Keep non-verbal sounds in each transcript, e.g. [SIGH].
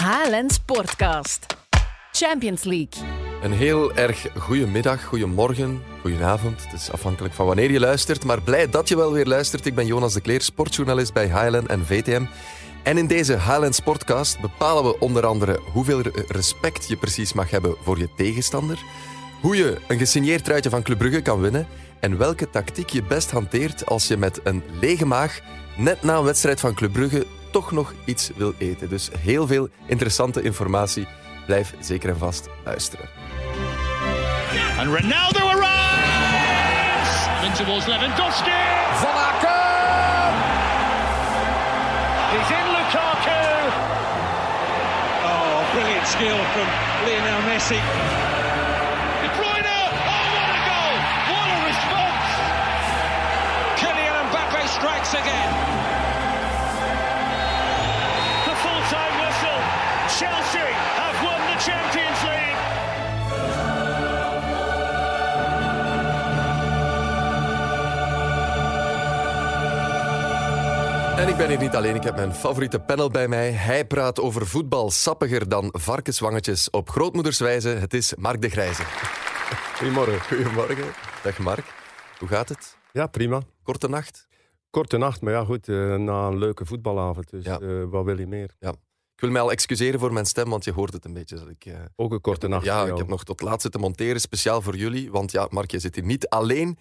HLN Sportcast. Champions League. Een heel erg goede middag, goedemorgen, goedenavond. Het is afhankelijk van wanneer je luistert, maar blij dat je wel weer luistert. Ik ben Jonas de Kleer, sportjournalist bij HLN en VTM. En in deze HLN Sportcast bepalen we onder andere hoeveel respect je precies mag hebben voor je tegenstander, hoe je een gesigneerd truitje van Club Brugge kan winnen en welke tactiek je best hanteert als je met een lege maag net na een wedstrijd van Club Brugge toch nog iets wil eten. Dus heel veel interessante informatie. Blijf zeker en vast luisteren. And Ronaldo arrives! In towards Lewandowski! Van Aken! He's in Lukaku! Oh, brilliant skill from Lionel Messi. De Bruyne! Oh, what a goal! What a response! Kylian Mbappe strikes again. Ik ben hier niet alleen, ik heb mijn favoriete panel bij mij. Hij praat over voetbal sappiger dan varkenswangetjes op grootmoederswijze. Het is Mark de Grijze. Goedemorgen. Goedemorgen. Dag Mark. Hoe gaat het? Ja, prima. Korte nacht? Korte nacht, maar ja goed, eh, na een leuke voetbalavond. Dus Ja. eh, wat wil je meer? Ik wil mij al excuseren voor mijn stem, want je hoort het een beetje. Dat ik, eh, Ook een korte nacht ja, ik heb nog tot laat zitten monteren, speciaal voor jullie. Want ja, Mark, je zit hier niet alleen.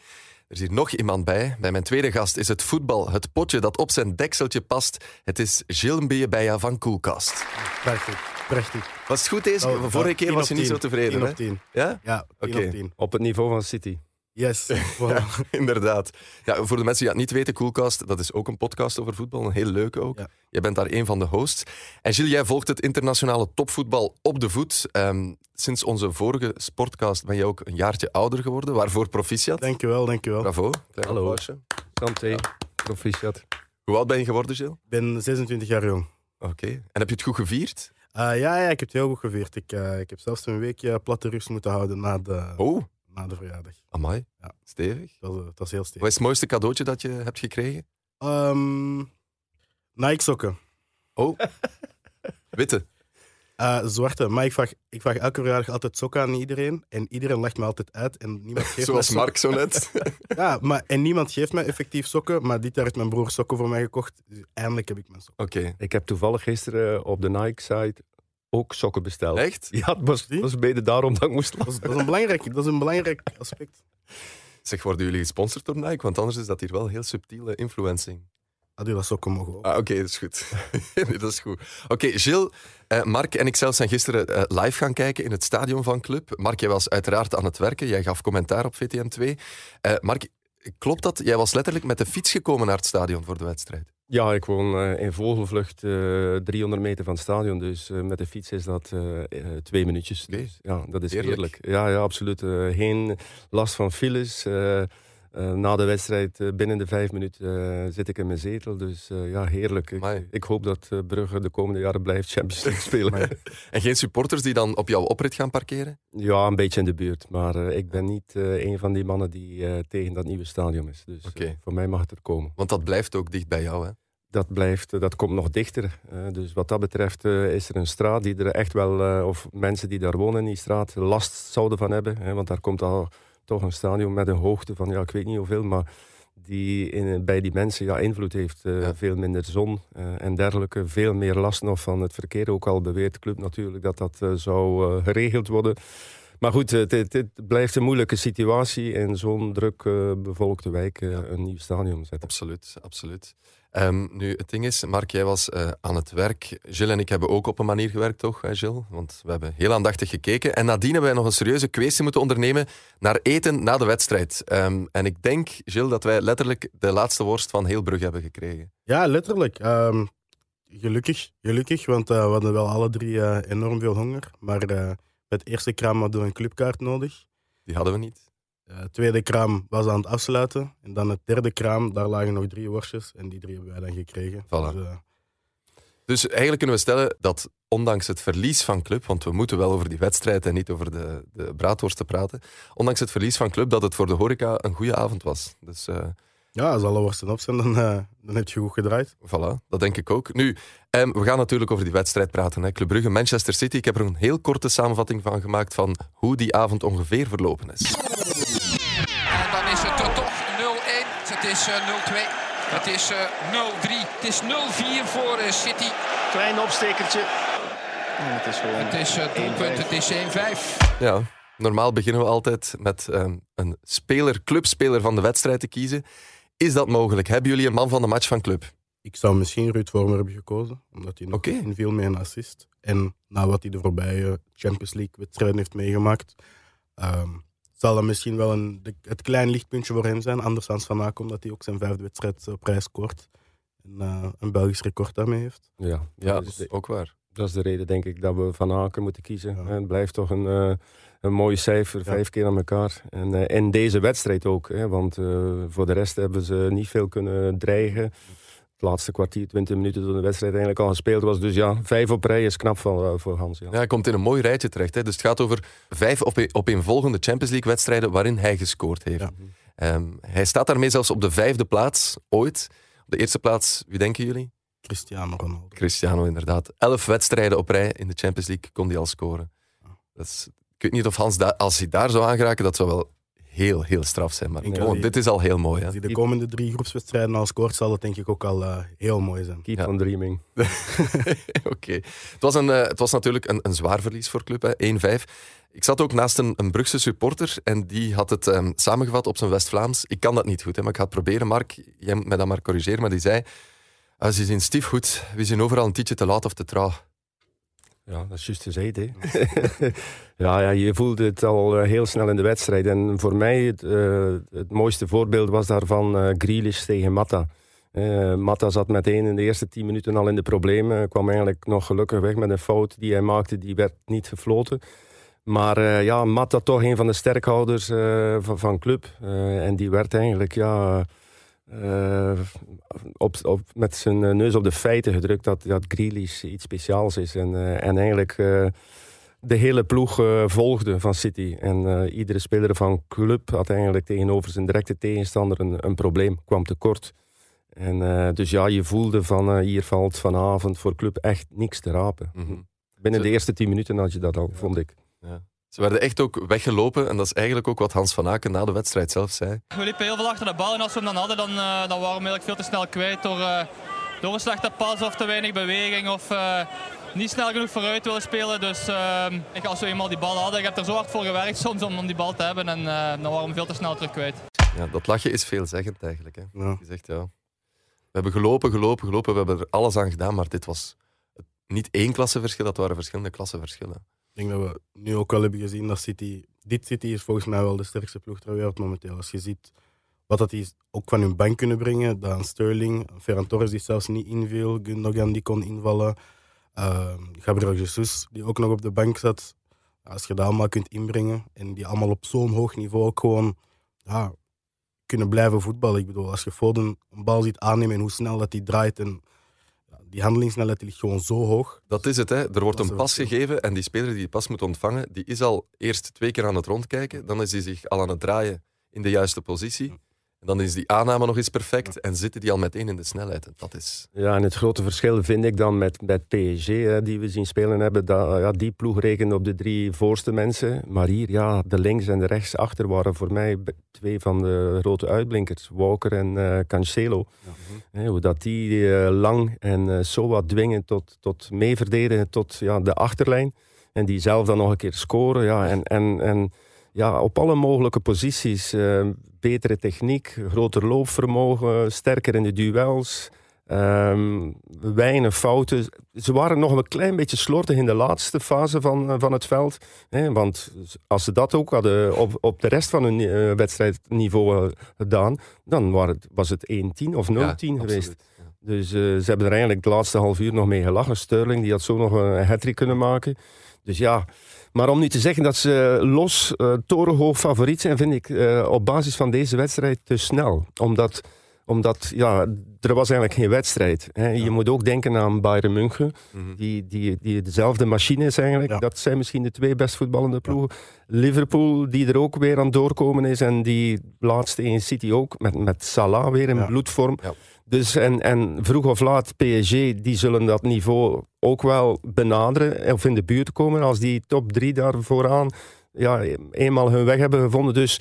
Er is hier nog iemand bij. Bij mijn tweede gast is het voetbal, het potje dat op zijn dekseltje past. Het is Gilles Mbeyebeya van Koelkast. Prachtig, prachtig. Was het goed deze? Oh, Vorige keer 10 was je niet zo 10. tevreden, 10 hè? op 10. Ja? Ja, 10 Oké. op 10. Op het niveau van City. Yes. [LAUGHS] Voilà. Ja, inderdaad. Ja, voor de mensen die dat niet weten, Coolcast, dat is ook een podcast over voetbal. Een heel leuke ook. Ja. Jij bent daar een van de hosts. En Gilles, jij volgt het internationale topvoetbal op de voet. Ehm, sinds onze vorige sportcast ben je ook een jaartje ouder geworden. Waarvoor proficiat. Dankjewel, dankjewel. Bravo. Klein Hallo. applausje. Santé, proficiat. Hoe oud ben je geworden, Gilles? Ik ben 26 jaar jong. Oké. En heb je het goed gevierd? Eh, ja, ja, ik heb het heel goed gevierd. Ik, eh, ik heb zelfs een weekje platte rust moeten houden na de, Oh, na de verjaardag. amai. Ja. Stevig. Dat was, eh, dat was heel Wat stevig. is het mooiste cadeautje dat je hebt gekregen? Ehm Nike sokken. Oh, [LAUGHS] witte. Eh, zwarte. Maar ik vraag, ik vraag elke verjaardag altijd sokken aan iedereen. En iedereen legt me altijd uit. En niemand [LAUGHS] geeft Zoals Mark zo net. sokken. [LAUGHS] Ja, maar, en niemand geeft mij effectief sokken. Maar dit jaar heeft mijn broer sokken voor mij gekocht. Dus eindelijk heb ik mijn sokken. Oké. Ik heb toevallig gisteren op de Nike-site ook sokken besteld. Echt? [LAUGHS] Ja, het was, mede daarom dat ik moest Dat is, dat is, een, belangrijk, dat is een belangrijk aspect. Zeg, worden jullie gesponsord door Nike? Want anders is dat hier wel heel subtiele influencing. Adidas sokken mogen ook. Ah, Oké, dat is goed. [LAUGHS] dat is goed. Oké, Gilles, eh, Mark en ik zelf zijn gisteren eh, live gaan kijken in het stadion van Club. Mark, jij was uiteraard aan het werken. Jij gaf commentaar op VTM2. Eh, Mark, klopt dat? Jij was letterlijk met de fiets gekomen naar het stadion voor de wedstrijd. Ja, ik woon eh, in vogelvlucht eh 300 meter van het stadion. Dus eh, met de fiets is dat eh, eh, twee minuutjes. Dus, ja, dat is Heerlijk. heerlijk. Ja, ja, absoluut. Eh, geen last van files. Eh, na de wedstrijd, eh, binnen de vijf minuten, eh, zit ik in mijn zetel. Dus ja, heerlijk. Ik, hoop dat Brugge de komende jaren blijft Champions League [LAUGHS] spelen. En geen supporters die dan op jouw oprit gaan parkeren? ja, een beetje in de buurt. Maar ik ben niet een van die mannen die tegen dat nieuwe stadion is. Dus voor mij mag het er komen. Want dat blijft ook dicht bij jou, hè? dat blijft, dat komt nog dichter. Dus wat dat betreft is er een straat die er echt wel, of mensen die daar wonen in die straat, last zouden van hebben. Want daar komt al toch een stadion met een hoogte van, ja, ik weet niet hoeveel, maar die in, bij die mensen ja, invloed heeft. Eh, Ja. Veel minder zon eh, en dergelijke. Veel meer last nog van het verkeer. Ook al beweert de club natuurlijk dat dat eh, zou geregeld worden. Maar goed, het, het, het blijft een moeilijke situatie in zo'n druk bevolkte wijk een nieuw stadion zetten. Absoluut, absoluut. Ehm, nu, het ding is, Mark, jij was eh, aan het werk. Gilles en ik hebben ook op een manier gewerkt, toch, hè, Gilles? Want we hebben heel aandachtig gekeken. En nadien hebben wij nog een serieuze kwestie moeten ondernemen naar eten na de wedstrijd. Ehm, en ik denk, Gilles, dat wij letterlijk de laatste worst van heel Brugge hebben gekregen. Ja, letterlijk. Ehm, gelukkig, gelukkig, want eh, we hadden wel alle drie eh, enorm veel honger. Maar het eerste kraam hadden we een clubkaart nodig. Die hadden we niet. Eh, het tweede kraam was aan het afsluiten. En dan het derde kraam, daar lagen nog drie worstjes. En die drie hebben wij dan gekregen. Voilà. Dus, eh, Dus eigenlijk kunnen we stellen dat ondanks het verlies van club, want we moeten wel over die wedstrijd en niet over de, de braadworsten praten, ondanks het verlies van club, dat het voor de horeca een goede avond was. Dus eh, Ja, als alle worsten op zijn, dan, uh, dan heb je goed gedraaid. Voilà, dat denk ik ook. Nu, um, we gaan natuurlijk over die wedstrijd praten. Hè. Club Brugge, Manchester City. Ik heb er een heel korte samenvatting van gemaakt van hoe die avond ongeveer verlopen is. Is uh, 0-2. Het is uh, 0-3. Het is 0-4 voor City. Klein opstekertje. Het is gewoon Het is doelpunt, het is 1-5. Ja, normaal beginnen we altijd met um, een speler, clubspeler van de wedstrijd te kiezen. Is dat mogelijk? Hebben jullie een man van de match van club? Ik zou misschien Ruud Vormer hebben gekozen, omdat hij nog Oké. inviel met een assist. En na wat hij de voorbije Champions League wedstrijden heeft meegemaakt, ehm, zal dat misschien wel een, het klein lichtpuntje voor hem zijn. Anders Hans van Aken, omdat hij ook zijn vijfde wedstrijd op rij scoort. En eh, een Belgisch record daarmee heeft. Ja, Ja, dat dat is de- ook waar. Dat is de reden, denk ik, dat we Van Aken moeten kiezen. Ja. Het blijft toch een, eh, een mooi cijfer, Ja. vijf keer aan elkaar. En eh, in deze wedstrijd ook, hè, want eh, voor de rest hebben ze niet veel kunnen dreigen. Het laatste kwartier, 20 minuten toen de wedstrijd eigenlijk al gespeeld was. Dus ja, vijf op rij is knap voor, eh, voor Hans. Ja. Ja, hij komt in een mooi rijtje terecht. Hè. Dus het gaat over vijf op, opeenvolgende Champions League wedstrijden waarin hij gescoord heeft. Ja. Ehm, hij staat daarmee zelfs op de vijfde plaats ooit. Op de eerste plaats, wie denken jullie? Cristiano Ronaldo. Cristiano, inderdaad. Elf wedstrijden op rij in de Champions League kon hij al scoren. Dat is, ik weet niet of Hans, da- als hij daar zou aangeraken, dat zou wel heel, heel straf zijn. Maar gewoon, dit is al heel mooi. Hè? Als hij de komende drie groepswedstrijden al scoort, zal dat denk ik ook al eh, heel mooi zijn. Keep Ja. on dreaming. [LAUGHS] Oké. Het, was een, eh, het was natuurlijk een, een zwaar verlies voor club, hè, 1-5. Ik zat ook naast een, een Brugse supporter en die had het ehm, samengevat op zijn West-Vlaams. Ik kan dat niet goed, hè, maar ik ga het proberen. Mark, jij moet mij dat maar corrigeren. Maar die zei, ah, ze zijn stief goed, we zijn overal een tietje te laat of te traag. Ja, dat is juist gezegd. Hè. [LAUGHS] ja, ja, je voelde het al eh, heel snel in de wedstrijd. En voor mij het, eh, mooiste voorbeeld was daarvan eh Grealish tegen Matta. Eh Matta zat meteen in de eerste tien minuten al in de problemen. Kwam eigenlijk nog gelukkig weg met een fout die hij maakte. Die werd niet gefloten. Maar ja, Matta toch een van de sterkhouders van, van club. En die werd eigenlijk ja, eh, op, op, met zijn eh, neus op de feiten gedrukt dat, dat Grealish iets speciaals is. En, eh, en eigenlijk de hele ploeg volgde van City. En iedere speler van club had eigenlijk tegenover zijn directe tegenstander een, een probleem, kwam tekort. En dus ja, je voelde van hier valt vanavond voor club echt niks te rapen. Mhm. Binnen Zo- de eerste tien minuten had je dat al, vond ik. Ze werden echt ook weggelopen en dat is eigenlijk ook wat Hans van Aken na de wedstrijd zelf zei. We liepen heel veel achter de bal en als we hem dan hadden, dan, eh, dan waren we eigenlijk veel te snel kwijt door, eh, door een slechte pas of te weinig beweging of eh, niet snel genoeg vooruit willen spelen. Dus ik, als we eenmaal die bal hadden, ik heb er zo hard voor gewerkt soms om, om die bal te hebben en eh, dan waren we veel te snel terug kwijt. Ja, dat lachje is veelzeggend eigenlijk. Hè. Ja. Je zegt ja. We hebben gelopen, gelopen, gelopen. We hebben er alles aan gedaan, maar dit was niet één klasseverschil, dat waren verschillende klasseverschillen. Ik denk dat we nu ook wel hebben gezien dat City... Dit City is volgens mij wel de sterkste ploeg ter wereld momenteel. Als je ziet wat dat die ook van hun bank kunnen brengen. Dan Sterling, Ferran Torres die zelfs niet inviel. Gundogan die kon invallen. Uh, Gabriel Jesus die ook nog op de bank zat. Als je dat allemaal kunt inbrengen en die allemaal op zo'n hoog niveau ook gewoon ja, kunnen blijven voetballen. Ik bedoel, als je Foden een bal ziet aannemen en hoe snel dat die draait en die handelingssnelheid die ligt gewoon zo hoog. Dat is het, hè. Er wordt een pas gegeven en die speler die die pas moet ontvangen, die is al eerst twee keer aan het rondkijken. Dan is hij zich al aan het draaien in de juiste positie. En dan is die aanname nog eens perfect en zitten die al meteen in de snelheid. En dat is... Ja, en het grote verschil vind ik dan met, met PSG, hè, die we zien spelen hebben. Dat, ja, die ploeg rekende op de drie voorste mensen. Maar hier, ja, de links en de rechts achter waren voor mij twee van de grote uitblinkers. Walker en eh, Cancelo. Hè, hoe dat die eh, lang en eh, zo wat dwingen tot, tot meeverdedigen tot ja, de achterlijn. En die zelf dan nog een keer scoren. Ja, en, en, en ja, op alle mogelijke posities. eh, betere techniek, groter loopvermogen, sterker in de duels. Ehm, weinig fouten. Ze waren nog een klein beetje slordig in de laatste fase van, eh, van het veld. Hè, want als ze dat ook hadden op, op de rest van hun eh, wedstrijdniveau eh, gedaan, dan waren was het 1-10 of 0-10 Ja, geweest. Ja. Dus ze hebben er eigenlijk het laatste half uur nog mee gelachen. Sterling die had zo nog een hat kunnen maken. Dus ja, maar om nu te zeggen dat ze los torenhoog favoriet zijn, vind ik eh, op basis van deze wedstrijd te snel. Omdat Omdat, ja, er was eigenlijk geen wedstrijd. Hè. Je moet ook denken aan Bayern München, Mhm. die, die, die dezelfde machine is eigenlijk. Ja. Dat zijn misschien de twee best voetballende ploegen. Liverpool, die er ook weer aan doorkomen is. En die laatste in City ook, met, met Salah weer in Ja. bloedvorm. Dus en, en vroeg of laat, PSG, die zullen dat niveau ook wel benaderen. Of in de buurt komen als die top drie daar vooraan ja, eenmaal hun weg hebben gevonden. Dus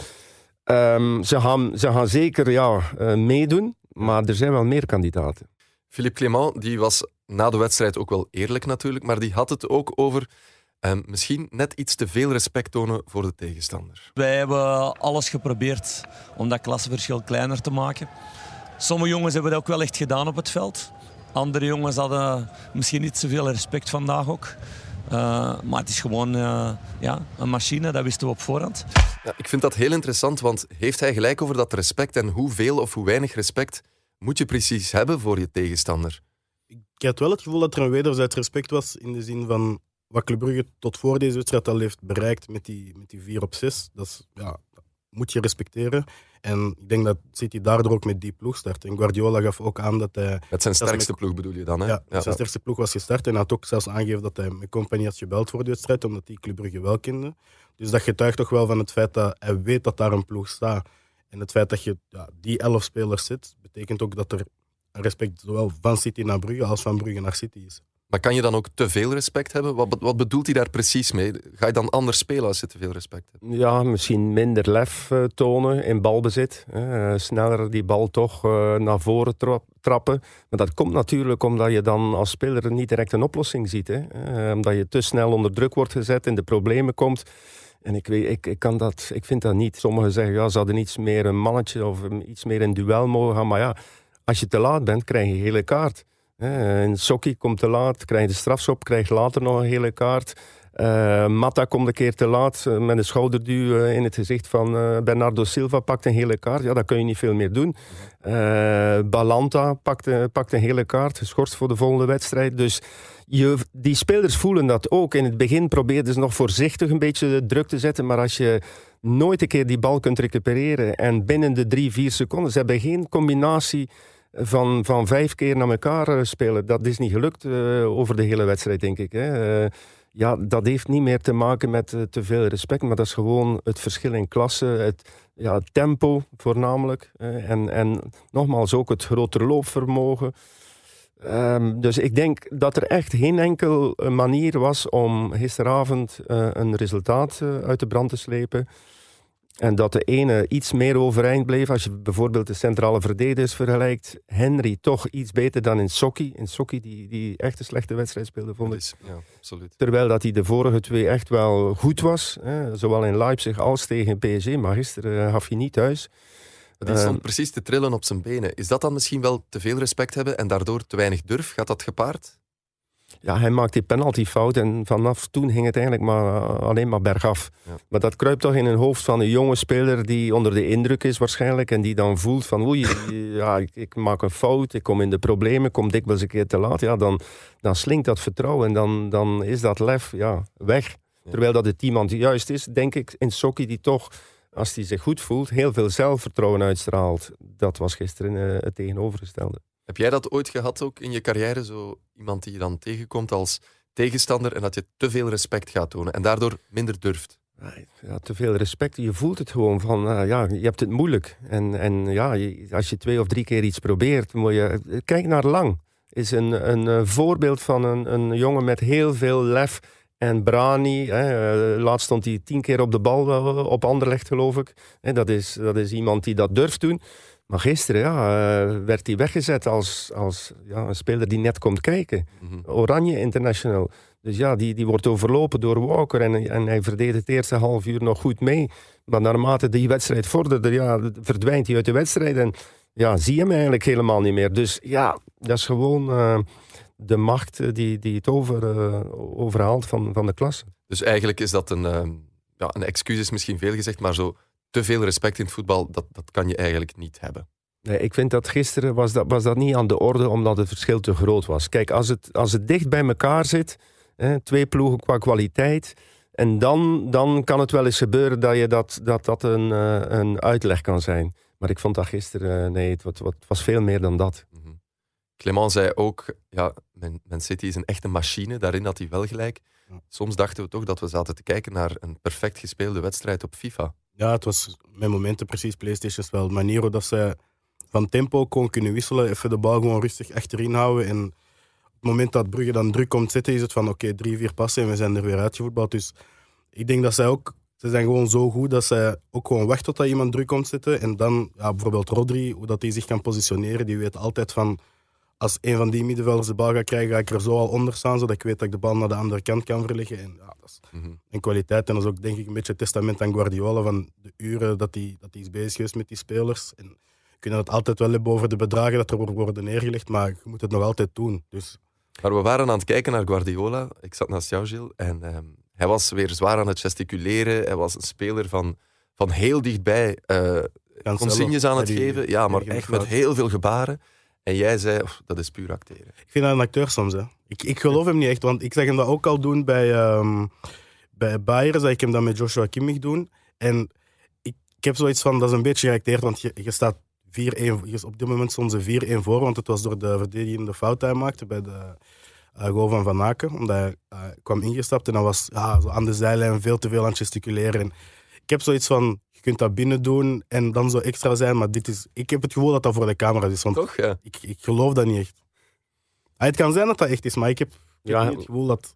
ehm, ze, gaan, ze gaan zeker ja, eh, meedoen. Maar er zijn wel meer kandidaten. Philippe Clément die was na de wedstrijd ook wel eerlijk natuurlijk, maar die had het ook over ehm, misschien net iets te veel respect tonen voor de tegenstander. Wij hebben alles geprobeerd om dat klassenverschil kleiner te maken. Sommige jongens hebben dat ook wel echt gedaan op het veld. Andere jongens hadden misschien niet zoveel respect vandaag ook. Uh, maar het is gewoon uh, ja, een machine, dat wisten we op voorhand. Ja, ik vind dat heel interessant, want heeft hij gelijk over dat respect en hoeveel of hoe weinig respect moet je precies hebben voor je tegenstander? Ik had wel het gevoel dat er een wederzijds respect was in de zin van wat Club Brugge tot voor deze wedstrijd al heeft bereikt met die, met die 4 op 6. Dat, is, ja, moet je respecteren. En ik denk dat City daardoor ook met die ploeg start. En Guardiola gaf ook aan dat hij... Met zijn sterkste met, ploeg bedoel je dan, hè? Ja, ja zijn sterkste ploeg was gestart. En hij had ook zelfs aangegeven dat hij met compagnie had gebeld voor de wedstrijd, omdat hij Club Brugge wel kende. Dus dat getuigt toch wel van het feit dat hij weet dat daar een ploeg staat. En het feit dat je ja, die elf spelers zit, betekent ook dat er respect zowel van City naar Brugge als van Brugge naar City is. Maar kan je dan ook te veel respect hebben? Wat, wat bedoelt hij daar precies mee? Ga je dan anders spelen als je te veel respect hebt? Ja, misschien minder lef uh, tonen in balbezit. Uh, sneller die bal toch uh, naar voren tra trappen. Maar dat komt natuurlijk omdat je dan als speler niet direct een oplossing ziet. Hè? omdat je te snel onder druk wordt gezet, in de problemen komt. En ik, weet, ik, ik, kan dat, ik vind dat niet. Sommigen zeggen, ja, ze hadden iets meer een mannetje of iets meer in duel mogen gaan. Maar ja, als je te laat bent, krijg je een hele kaart. En Sokki komt te laat, krijgt de strafschop, krijgt later nog een hele kaart. Uh, Mata komt een keer te laat uh, met een schouderduw uh, in het gezicht van Bernardo Silva, pakt een hele kaart. Ja, daar kun je niet veel meer doen. Balanta pakt, pakt, een hele kaart, geschorst voor de volgende wedstrijd. Dus je, die spelers voelen dat ook. In het begin probeerden ze nog voorzichtig een beetje druk te zetten, maar als je nooit een keer die bal kunt recupereren en binnen de drie, vier seconden, ze hebben geen combinatie van, van vijf keer naar elkaar spelen. Dat is niet gelukt uh, over de hele wedstrijd, denk ik. Hè. Uh, ja, dat heeft niet meer te maken met te veel respect, maar dat is gewoon het verschil in klasse, het ja, tempo voornamelijk. en, en nogmaals ook het grotere loopvermogen. Um, dus ik denk dat er echt geen enkel manier was om gisteravond een resultaat uit de brand te slepen. En dat de ene iets meer overeind bleef. Als je bijvoorbeeld de centrale verdedigers vergelijkt. Henry toch iets beter dan in Sokki. In Sokki die, die echt een slechte wedstrijd speelde, vond ik. Ja, absoluut. Terwijl dat hij de vorige twee echt wel goed was. Hè, zowel in Leipzig als tegen PSG. Maar gisteren gaf hij niet thuis. Die stond uh, precies te trillen op zijn benen. Is dat dan misschien wel te veel respect hebben en daardoor te weinig durf? Gaat dat gepaard? Ja, hij maakt die penaltyfout en vanaf toen ging het eigenlijk maar, alleen maar bergaf. Ja. Maar dat kruipt toch in een hoofd van een jonge speler die onder de indruk is waarschijnlijk en die dan voelt van oei, [LAUGHS] ja, ik, ik, maak een fout, ik kom in de problemen, kom dikwijls een keer te laat. Ja, dan, dan slinkt dat vertrouwen en dan, dan is dat lef ja, weg. Ja. Terwijl dat het iemand juist is, denk ik, in Sokki die toch, als hij zich goed voelt, heel veel zelfvertrouwen uitstraalt. Dat was gisteren uh, het tegenovergestelde. Heb jij dat ooit gehad ook in je carrière? Zo iemand die je dan tegenkomt als tegenstander en dat je te veel respect gaat tonen en daardoor minder durft? Ja, te veel respect. Je voelt het gewoon van, uh, ja, je hebt het moeilijk. En, en ja, als je twee of drie keer iets probeert, moet je... Kijk naar Lang. Is een, een uh, voorbeeld van een, een jongen met heel veel lef en brani. Hè. Laatst stond hij tien keer op de bal op Anderlecht, geloof ik. Dat, is, dat is iemand die dat durft doen. Maar gisteren ja, uh, werd hij weggezet als, als ja, een speler die net komt kijken. Mm -hmm. Oranje International. Dus ja, die, die wordt overlopen door Walker en, en hij verdedigt het eerste half uur nog goed mee. Maar naarmate die wedstrijd vorderde, ja, verdwijnt hij uit de wedstrijd en ja, zie je hem eigenlijk helemaal niet meer. Dus ja, dat is gewoon uh, de macht die, die het over, uh, overhaalt van, van de klasse. Dus eigenlijk is dat een, ja, een excuus, is misschien veel gezegd, maar zo te veel respect in het voetbal, dat, dat kan je eigenlijk niet hebben. Nee, ik vind dat gisteren was dat, was dat niet aan de orde omdat het verschil te groot was. Kijk, als het, als het dicht bij elkaar zit, hè, twee ploegen qua kwaliteit, en dan, dan kan het wel eens gebeuren dat je dat, dat, dat een, uh, een uitleg kan zijn. Maar ik vond dat gisteren, eh, nee, het, wa- het was veel meer dan dat. Mhm. Clement zei ook, ja, Man, Man City is een echte machine, daarin had hij wel gelijk. Soms dachten we toch dat we zaten te kijken naar een perfect gespeelde wedstrijd op FIFA. Ja, het was met momenten precies PlayStation wel. De manier hoe dat ze van tempo gewoon kunnen wisselen, even de bal gewoon rustig achterin houden. En op het moment dat Brugge dan druk komt zitten, is het van oké, drie, vier passen en we zijn er weer uitgevoetbald. Dus ik denk dat zij ook, ze zijn gewoon zo goed dat zij ook gewoon wachten tot dat iemand druk komt zitten. En dan, ja, bijvoorbeeld Rodri, hoe dat hij zich kan positioneren, die weet altijd van als een van die middenvelders de bal gaat krijgen, ga ik er zo al onder staan, zodat ik weet dat ik de bal naar de andere kant kan verleggen. En ja, dat is Mhm. en kwaliteit. En dat is ook denk ik een beetje het testament aan Guardiola van de uren dat hij, dat is bezig geweest met die spelers. En we kunnen het altijd wel hebben over de bedragen dat er worden neergelegd, maar je moet het nog altijd doen. Dus Maar we waren aan het kijken naar Guardiola. Ik zat naast jou, Gilles. En ehm, hij was weer zwaar aan het gesticuleren. Hij was een speler van, van heel dichtbij eh consignes aan het die- geven. Ja, maar echt met heel veel gebaren. En jij zei, "Oef, dat is puur acteren. ik vind dat een acteur soms. Hè. Ik, ik geloof hem niet echt, want ik zag hem dat ook al doen bij, ehm bij Bayern. Zag ik hem dat met Joshua Kimmich doen. En ik, ik heb zoiets van, dat is een beetje geacteerd, want je, je staat 4-1. je- Op dit moment stonden ze 4-1 voor, want het was door de verdedigende fout die hij maakte bij de eh, goal van Van Aken. Omdat hij eh, kwam ingestapt en dan was ja, zo aan de zijlijn veel te veel aan het gesticuleren. En ik heb zoiets van, je kunt dat binnen doen en dan zo extra zijn, maar dit is, ik heb het gevoel dat dat voor de camera is. Want Toch? Ja. ik, ik geloof dat niet echt. Ah, het kan zijn dat dat echt is, maar ik heb, ik heb niet het gevoel dat...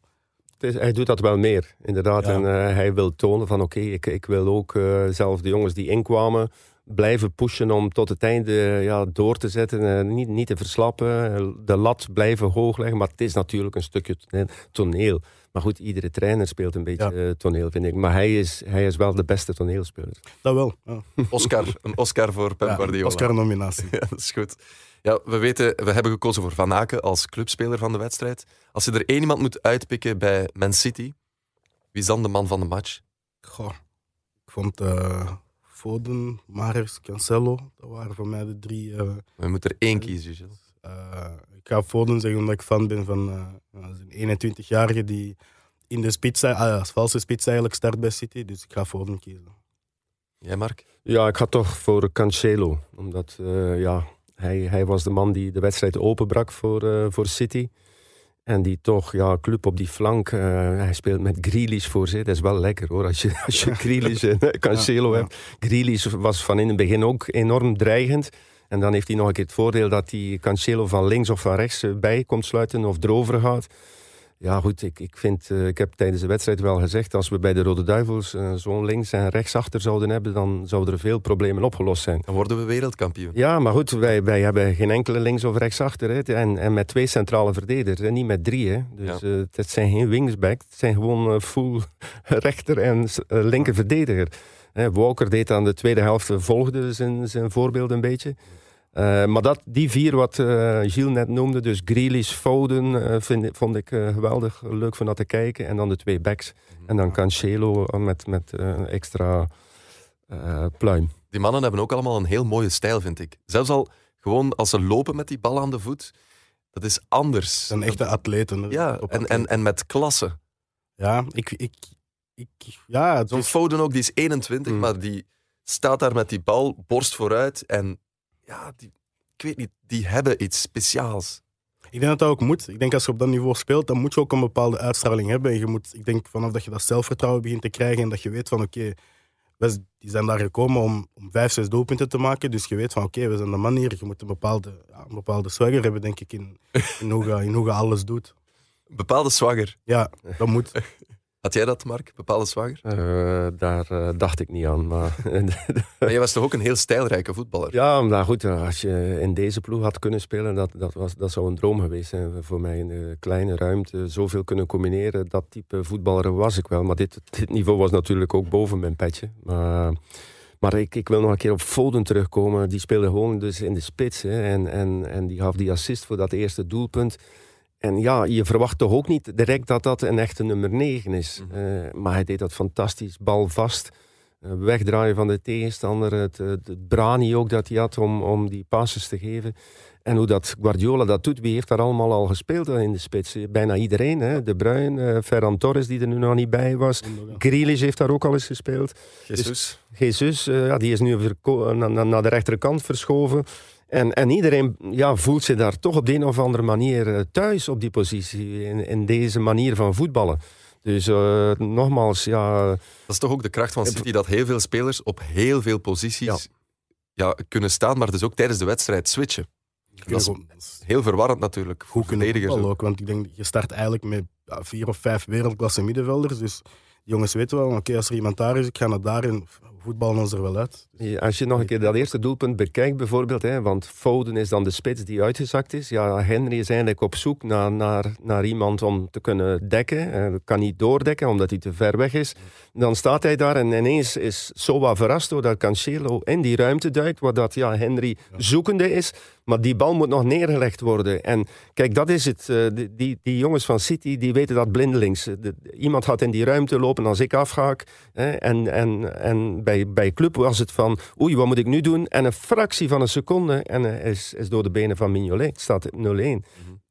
Het is- hij doet dat wel meer, inderdaad. Ja. En eh, hij wil tonen van oké, ik, ik wil ook eh, zelf de jongens die inkwamen blijven pushen om tot het einde ja, door te zetten. eh, niet, niet te verslappen, de lat blijven hoog leggen. Maar het is natuurlijk een stukje toneel. Maar goed, iedere trainer speelt een beetje Ja. eh, toneel, vind ik. Maar hij is, hij is wel de beste toneelspeler. Dat wel. Ja. [LAUGHS] Oscar, een Oscar voor Pep Ja, Guardiola. Oscar-nominatie. [LAUGHS] Ja, dat is goed. Ja, we weten, we hebben gekozen voor Van Aken als clubspeler van de wedstrijd. Als je er één iemand moet uitpikken bij Man City, wie is dan de man van de match? Goh, ik vond eh, Foden, Mahrez, Cancelo, dat waren voor mij de drie... eh, We moeten er één kiezen, Gilles. eh, ik ga Foden zeggen omdat ik fan ben van eh, een 21-jarige die in de spits, ah, ja, als valse spits eigenlijk start bij City. Dus ik ga Foden kiezen. Jij, Mark? Ja, ik ga toch voor Cancelo. Omdat eh, ja, hij, hij was de man die de wedstrijd openbrak voor, eh, voor City. En die toch, ja, club op die flank. eh, hij speelt met Grealish voor zich. Dat is wel lekker hoor. Als je, als je [LAUGHS] Grealish en eh, Cancelo Ja, ja. hebt. Grealish was van in het begin ook enorm dreigend. En dan heeft hij nog een keer het voordeel dat hij Cancelo van links of van rechts eh, bij komt sluiten of erover gaat. Ja, goed, ik, ik, vind, eh, ik heb tijdens de wedstrijd wel gezegd, als we bij de Rode Duivels eh, zo'n links en rechtsachter zouden hebben, dan zouden er veel problemen opgelost zijn. Dan worden we wereldkampioen. Ja, maar goed, wij, wij hebben geen enkele links of rechtsachter. Hè. En, en met twee centrale verdedigers, hè. niet met drie. Hè. Dus Ja. het zijn geen wingsback, het zijn gewoon eh, full [LAUGHS] rechter en linker verdediger. Hè, Walker deed aan de tweede helft, volgde zijn, zijn voorbeeld een beetje. Eh, maar dat, die vier wat eh Gilles net noemde, dus Grealish, Foden, eh, vind, vond ik geweldig leuk van dat te kijken. En dan de twee backs. En dan Cancelo met, met extra eh, pluim. Die mannen hebben ook allemaal een heel mooie stijl, vind ik. Zelfs al gewoon als ze lopen met die bal aan de voet, dat is anders. Zijn echte atleten. Ja, en, en, atleten. en met klasse. Ja, ik... ik, ik ja, Zo'n is- Foden ook, die is 21, Mm. maar die staat daar met die bal, borst vooruit. En ja, die, ik weet niet, die hebben iets speciaals. Ik denk dat dat ook moet. Ik denk als je op dat niveau speelt, dan moet je ook een bepaalde uitstraling hebben. En je moet, ik denk vanaf dat je dat zelfvertrouwen begint te krijgen en dat je weet van oké, we die zijn daar gekomen om, om vijf, zes doelpunten te maken. Dus je weet van oké, we zijn de man hier. Je moet een bepaalde, ja, een bepaalde swagger hebben, denk ik, in, in, hoe, je, in hoe je alles doet. Bepaalde swagger. Ja, dat moet. [LAUGHS] Had jij dat, Mark? Bepaalde swagger? Eh, daar eh, dacht ik niet aan. Maar [LAUGHS] Maar jij was toch ook een heel stijlrijke voetballer? Ja, maar goed, eh, als je in deze ploeg had kunnen spelen, dat, dat, was, dat zou een droom geweest zijn voor mij. In een kleine ruimte, zoveel kunnen combineren. Dat type voetballer was ik wel. Maar dit, dit niveau was natuurlijk ook boven mijn petje. Maar, maar ik, ik wil nog een keer op Foden terugkomen. Die speelde gewoon dus in de spits. Hè, en, en, en die gaf die assist voor dat eerste doelpunt. En ja, je verwacht toch ook niet direct dat dat een echte nummer 9 is. Eh, maar hij deed dat fantastisch, bal vast. Eh, wegdraaien van de tegenstander. Het, het, het brani ook dat hij had om, om die passes te geven. En hoe dat Guardiola dat doet, wie heeft daar allemaal al gespeeld in de spits? Bijna iedereen. Hè? De Bruyne, Ferran Torres die er nu nog niet bij was. Grealish heeft daar ook al eens gespeeld. Jesus. Dus, Jesus, ja, die is nu naar, naar de rechterkant verschoven. En, en iedereen ja, voelt zich daar toch op de een of andere manier thuis op die positie. In, in deze manier van voetballen. Dus uh, nogmaals, ja... Dat is toch ook de kracht van City, dat heel veel spelers op heel veel posities ja. kunnen staan, maar dus ook tijdens de wedstrijd switchen. Dat is heel verwarrend natuurlijk. Goed kunnen ook, want ik denk, je start eigenlijk met vier of vijf wereldklasse middenvelders, dus jongens weten wel, oké, als er iemand daar is, ik ga naar daar en voetballen ons er wel uit. Als je nog een keer dat eerste doelpunt bekijkt bijvoorbeeld, hè, want Foden is dan de spits die uitgezakt is. Ja, Henry is eigenlijk op zoek naar, naar, naar iemand om te kunnen dekken. Hij kan niet doordekken omdat hij te ver weg is. Dan staat hij daar en ineens is Sowa verrast doordat Cancelo in die ruimte duikt, waar dat, ja, Henry zoekende is. Maar die bal moet nog neergelegd worden. En kijk, dat is het. Uh, die, die jongens van City, die weten dat blindelings. De, iemand gaat in die ruimte lopen als ik afhaak. Hè, en, en, en bij, bij Club was het van, oei, wat moet ik nu doen? En een fractie van een seconde en uh, is, is door de benen van Mignolet. staat 0-1. Mm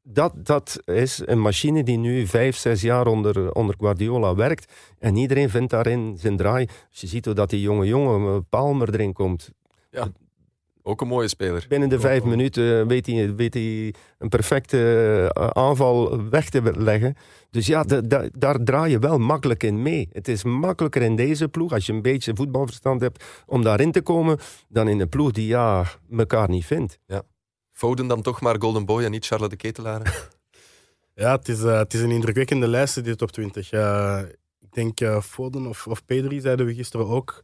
dat, dat is een machine die nu vijf, zes jaar onder, onder Guardiola werkt. En iedereen vindt daarin zijn draai. Als je ziet hoe dat die jonge jongen, eh, Palmer, erin komt. Ja. Ook een mooie speler. Binnen de vijf minuten weet hij, weet hij een perfecte eh, aanval weg te leggen. Dus ja, daar draai je wel makkelijk in mee. Het is makkelijker in deze ploeg, als je een beetje voetbalverstand hebt, om daarin te komen, dan in een ploeg die ja, elkaar niet vindt. Ja. Foden dan toch maar Golden Boy en niet Charlotte de Ketelaar? [LAUGHS] ja, het is, uh, het is een indrukwekkende lijst, dit top 20. Uh, ik denk uh, Foden of, of Pedri zeiden we gisteren ook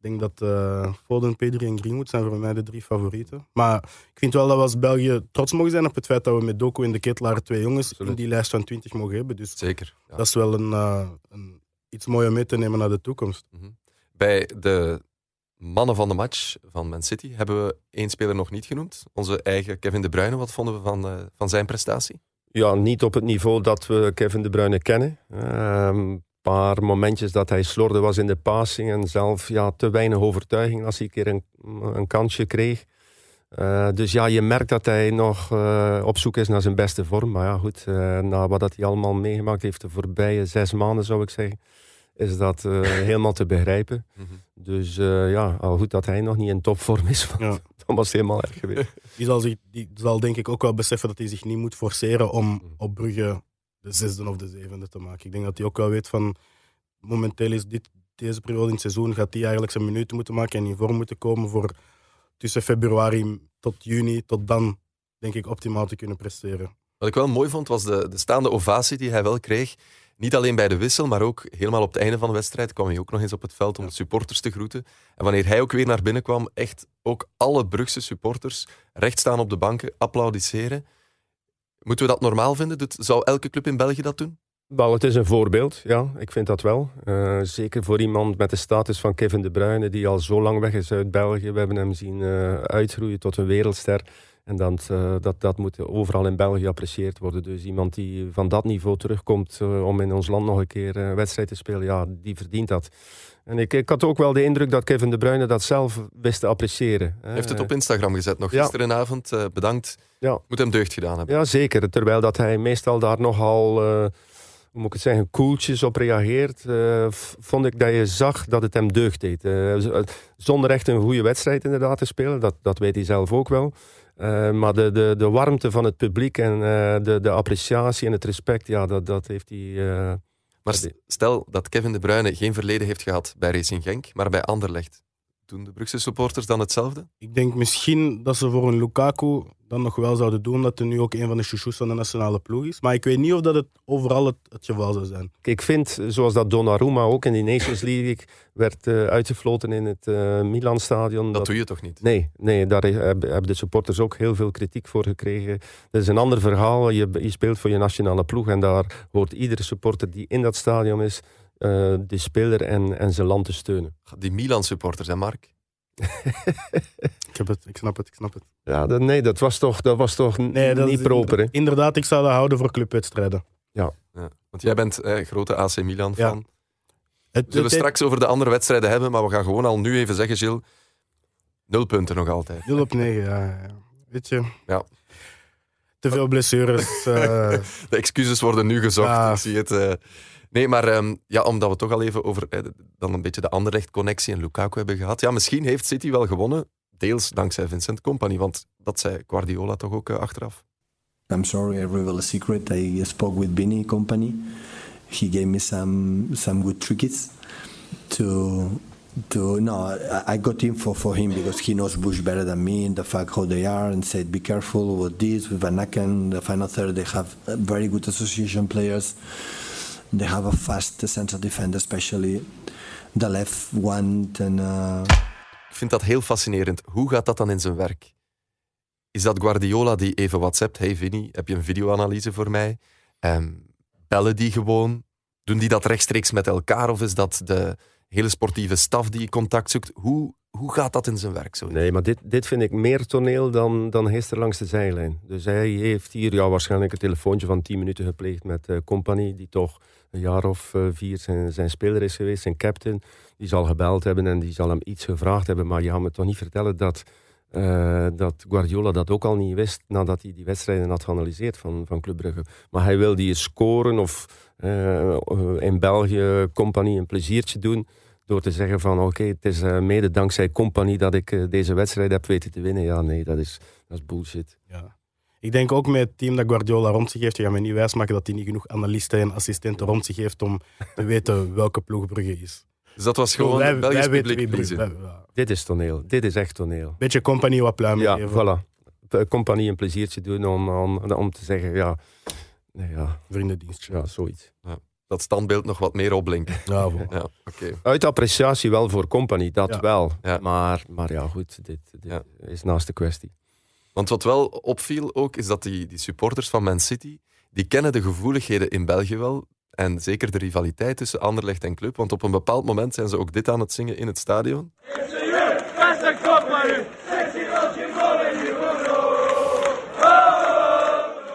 denk dat uh, Foden, Pedri en Greenwood zijn voor mij de drie favorieten. Maar ik vind wel dat we als België trots mogen zijn op het feit dat we met Doku en de Ketelaar twee jongens in die lijst van 20 mogen hebben. Dus Zeker. Dat is wel een, uh, een, iets moois om mee te nemen naar de toekomst. Mm -hmm. Bij de mannen van de match van Man City hebben we één speler nog niet genoemd. Onze eigen Kevin De Bruyne. Wat vonden we van, uh, van zijn prestatie? Ja, niet op het niveau dat we Kevin De Bruyne kennen. Ehm, paar momentjes dat hij slorde was in de passing en zelf ja, te weinig overtuiging als hij een keer een, een kansje kreeg. Uh, dus ja, je merkt dat hij nog uh, op zoek is naar zijn beste vorm. Maar ja, goed, uh, na wat dat hij allemaal meegemaakt heeft de voorbije zes maanden, zou ik zeggen, is dat [LAUGHS] helemaal te begrijpen. Mm -hmm. Dus ja, al goed dat hij nog niet in topvorm is, ja. [LAUGHS] dan was het helemaal erg geweest. Die zal, zich, die zal denk ik ook wel beseffen dat hij zich niet moet forceren om op Brugge de zesde of de zevende te maken. Ik denk dat hij ook wel weet van momenteel is dit, deze periode in het seizoen gaat hij eigenlijk zijn minuten moeten maken en in vorm moeten komen voor tussen februari tot juni, tot dan denk ik optimaal te kunnen presteren. Wat ik wel mooi vond was de, de staande ovatie die hij wel kreeg. Niet alleen bij de wissel, maar ook helemaal op het einde van de wedstrijd kwam hij ook nog eens op het veld om de supporters te groeten. En wanneer hij ook weer naar binnen kwam, echt ook alle Brugse supporters recht staan op de banken, applaudisseren. Moeten we dat normaal vinden? Zou elke club in België dat doen? Wel, het is een voorbeeld, ja, ik vind dat wel. Uh, zeker voor iemand met de status van Kevin De Bruyne, die al zo lang weg is uit België. We hebben hem zien uh, uitgroeien tot een wereldster. En dat, uh, dat, dat moet overal in België geapprecieerd worden. Dus iemand die van dat niveau terugkomt om in ons land nog een keer een wedstrijd te spelen, ja, die verdient dat. En ik, ik had ook wel de indruk dat Kevin De Bruyne dat zelf wist te appreciëren. Hij heeft het op Instagram gezet nog gisterenavond. Bedankt. Ja. Moet hem deugd gedaan hebben. Ja, zeker. Terwijl dat hij meestal daar nogal hoe moet ik het zeggen, koeltjes op reageert, uh, vond ik dat je zag dat het hem deugd deed. Uh, zonder echt een goede wedstrijd inderdaad te spelen, dat, dat weet hij zelf ook wel. Uh, maar de, de, de warmte van het publiek en de, de appreciatie en het respect, ja, dat, dat heeft hij... maar stel dat Kevin De Bruyne geen verleden heeft gehad bij Racing Genk, maar bij Anderlecht. Doen de Brugse supporters dan hetzelfde? Ik denk misschien dat ze voor een Lukaku dan nog wel zouden doen, dat hij nu ook een van de chouchous van de nationale ploeg is. Maar ik weet niet of dat het overal het, het geval zou zijn. Ik vind, zoals dat Donnarumma ook in die Nations League werd uh, uitgefloten in het uh, Milan-stadion. Dat, dat, doe je toch niet? Nee, nee daar hebben de supporters ook heel veel kritiek voor gekregen. Dat is een ander verhaal. Je, je speelt voor je nationale ploeg en daar hoort iedere supporter die in dat stadion is uh, de speler en, en zijn land te steunen. Die Milan-supporters, hè Mark? [LAUGHS] ik, heb het, ik snap het, ik snap het. Ja, dat, nee, dat was toch, dat was toch nee, dat niet proper. Hè? Inderdaad, ik zou dat houden voor clubwedstrijden. Ja. ja. Want jij bent eh, grote AC Milan-fan. Ja. We zullen straks over de andere wedstrijden hebben, maar we gaan gewoon al nu even zeggen, Gilles. Nul punten nog altijd. 0 op 9, ja. ja. weet je. Ja. Te veel blessures. [LAUGHS] eh, De excuses worden nu gezocht, Ja. ik zie het. eh. Nee, maar ehm, ja, omdat we toch al even over eh, dan een beetje de Anderlecht-connectie en Lukaku hebben gehad. Ja, misschien heeft City wel gewonnen, deels dankzij Vincent Company, want dat zei Guardiola toch ook eh, achteraf. I'm sorry, I reveal a secret. I spoke with Benny Company. He gave me some some good tricks to to no. I, got info for him because he knows Bush better than me and the fact how they are and said be careful with this with Van Aken. The final third they have uh, very good association players. They have a fast central defender, especially the left one. And uh, Ik vind dat heel fascinerend. Hoe gaat dat dan in zijn werk? Is dat Guardiola die even WhatsAppt? Hey Vinny, heb je een videoanalyse voor mij? Ehm, bellen die gewoon? Doen die dat rechtstreeks met elkaar? Of is dat de hele sportieve staf die contact zoekt? Hoe, hoe gaat dat in zijn werk? Zo? Nee, maar dit, dit vind ik meer toneel dan, dan gisteren langs de zijlijn. Dus hij heeft hier ja, waarschijnlijk een telefoontje van 10 minuten gepleegd met de Company, die toch een jaar of eh, vier zijn, zijn speler is geweest, zijn captain. Die zal gebeld hebben en die zal hem iets gevraagd hebben. Maar je gaat me toch niet vertellen dat, eh, dat Guardiola dat ook al niet wist nadat hij die wedstrijden had geanalyseerd van, van Club Brugge. Maar hij wil die scoren of eh, in België Company een pleziertje doen door te zeggen van oké, het is eh, mede dankzij Company dat ik eh, deze wedstrijd heb weten te winnen. Ja, nee, dat is, dat is bullshit. ja. Ik denk ook met het team dat Guardiola rond zich heeft, je gaat me niet wijsmaken dat hij niet genoeg analisten en assistenten rond zich heeft om te [LAUGHS] weten welke ploeg Brugge is. Dus dat was gewoon Wij- het Belgisch wij weten publiek wij- ja. Dit is toneel. Dit is echt toneel. Beetje compagnie wat pluimen Ja, geven. voilà. De Compagnie een pleziertje doen om, om, om te zeggen, ja, nee, ja, Vriendendienstje. ja, zoiets. Dat standbeeld nog wat meer opblinken. [LAUGHS] Ja. Ja, oké. Uit appreciatie wel voor Company, dat Ja. wel. Ja. Maar, maar ja, goed, dit, dit Ja. is naast de kwestie. Want wat wel opviel ook, is dat die, die supporters van Man City, die kennen de gevoeligheden in België wel. En zeker de rivaliteit tussen Anderlecht en Club. Want op een bepaald moment zijn ze ook dit aan het zingen in het stadion.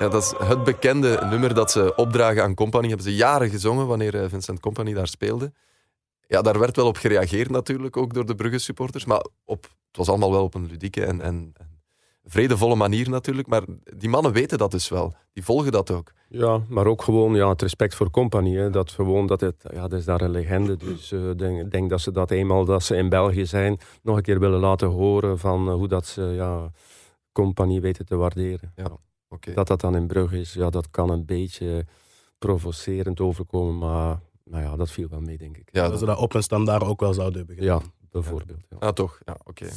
Ja, dat is het bekende nummer dat ze opdragen aan Company. Hebben ze jaren gezongen wanneer eh, Vincent Company daar speelde. Ja, daar werd wel op gereageerd natuurlijk, ook door de Brugge supporters. Maar op, het was allemaal wel op een ludieke en, en, en vredevolle manier natuurlijk. Maar die mannen weten dat dus wel. Die volgen dat ook. Ja, maar ook gewoon ja, het respect voor Company. Hè. Dat gewoon, dat het, ja, dat is daar een legende. Dus ik denk, denk dat ze dat eenmaal dat ze in België zijn, nog een keer willen laten horen van eh, hoe dat ze ja, Company weten te waarderen. Ja, oké. Dat dat dan in Brugge is, ja, dat kan een beetje provocerend overkomen, maar nou ja, dat viel wel mee, denk ik. Ja, Dat ze dat op en standaard ook wel zouden hebben gedaan. Ja, bijvoorbeeld. Ja. Ah, toch? Ja, oké. Wel.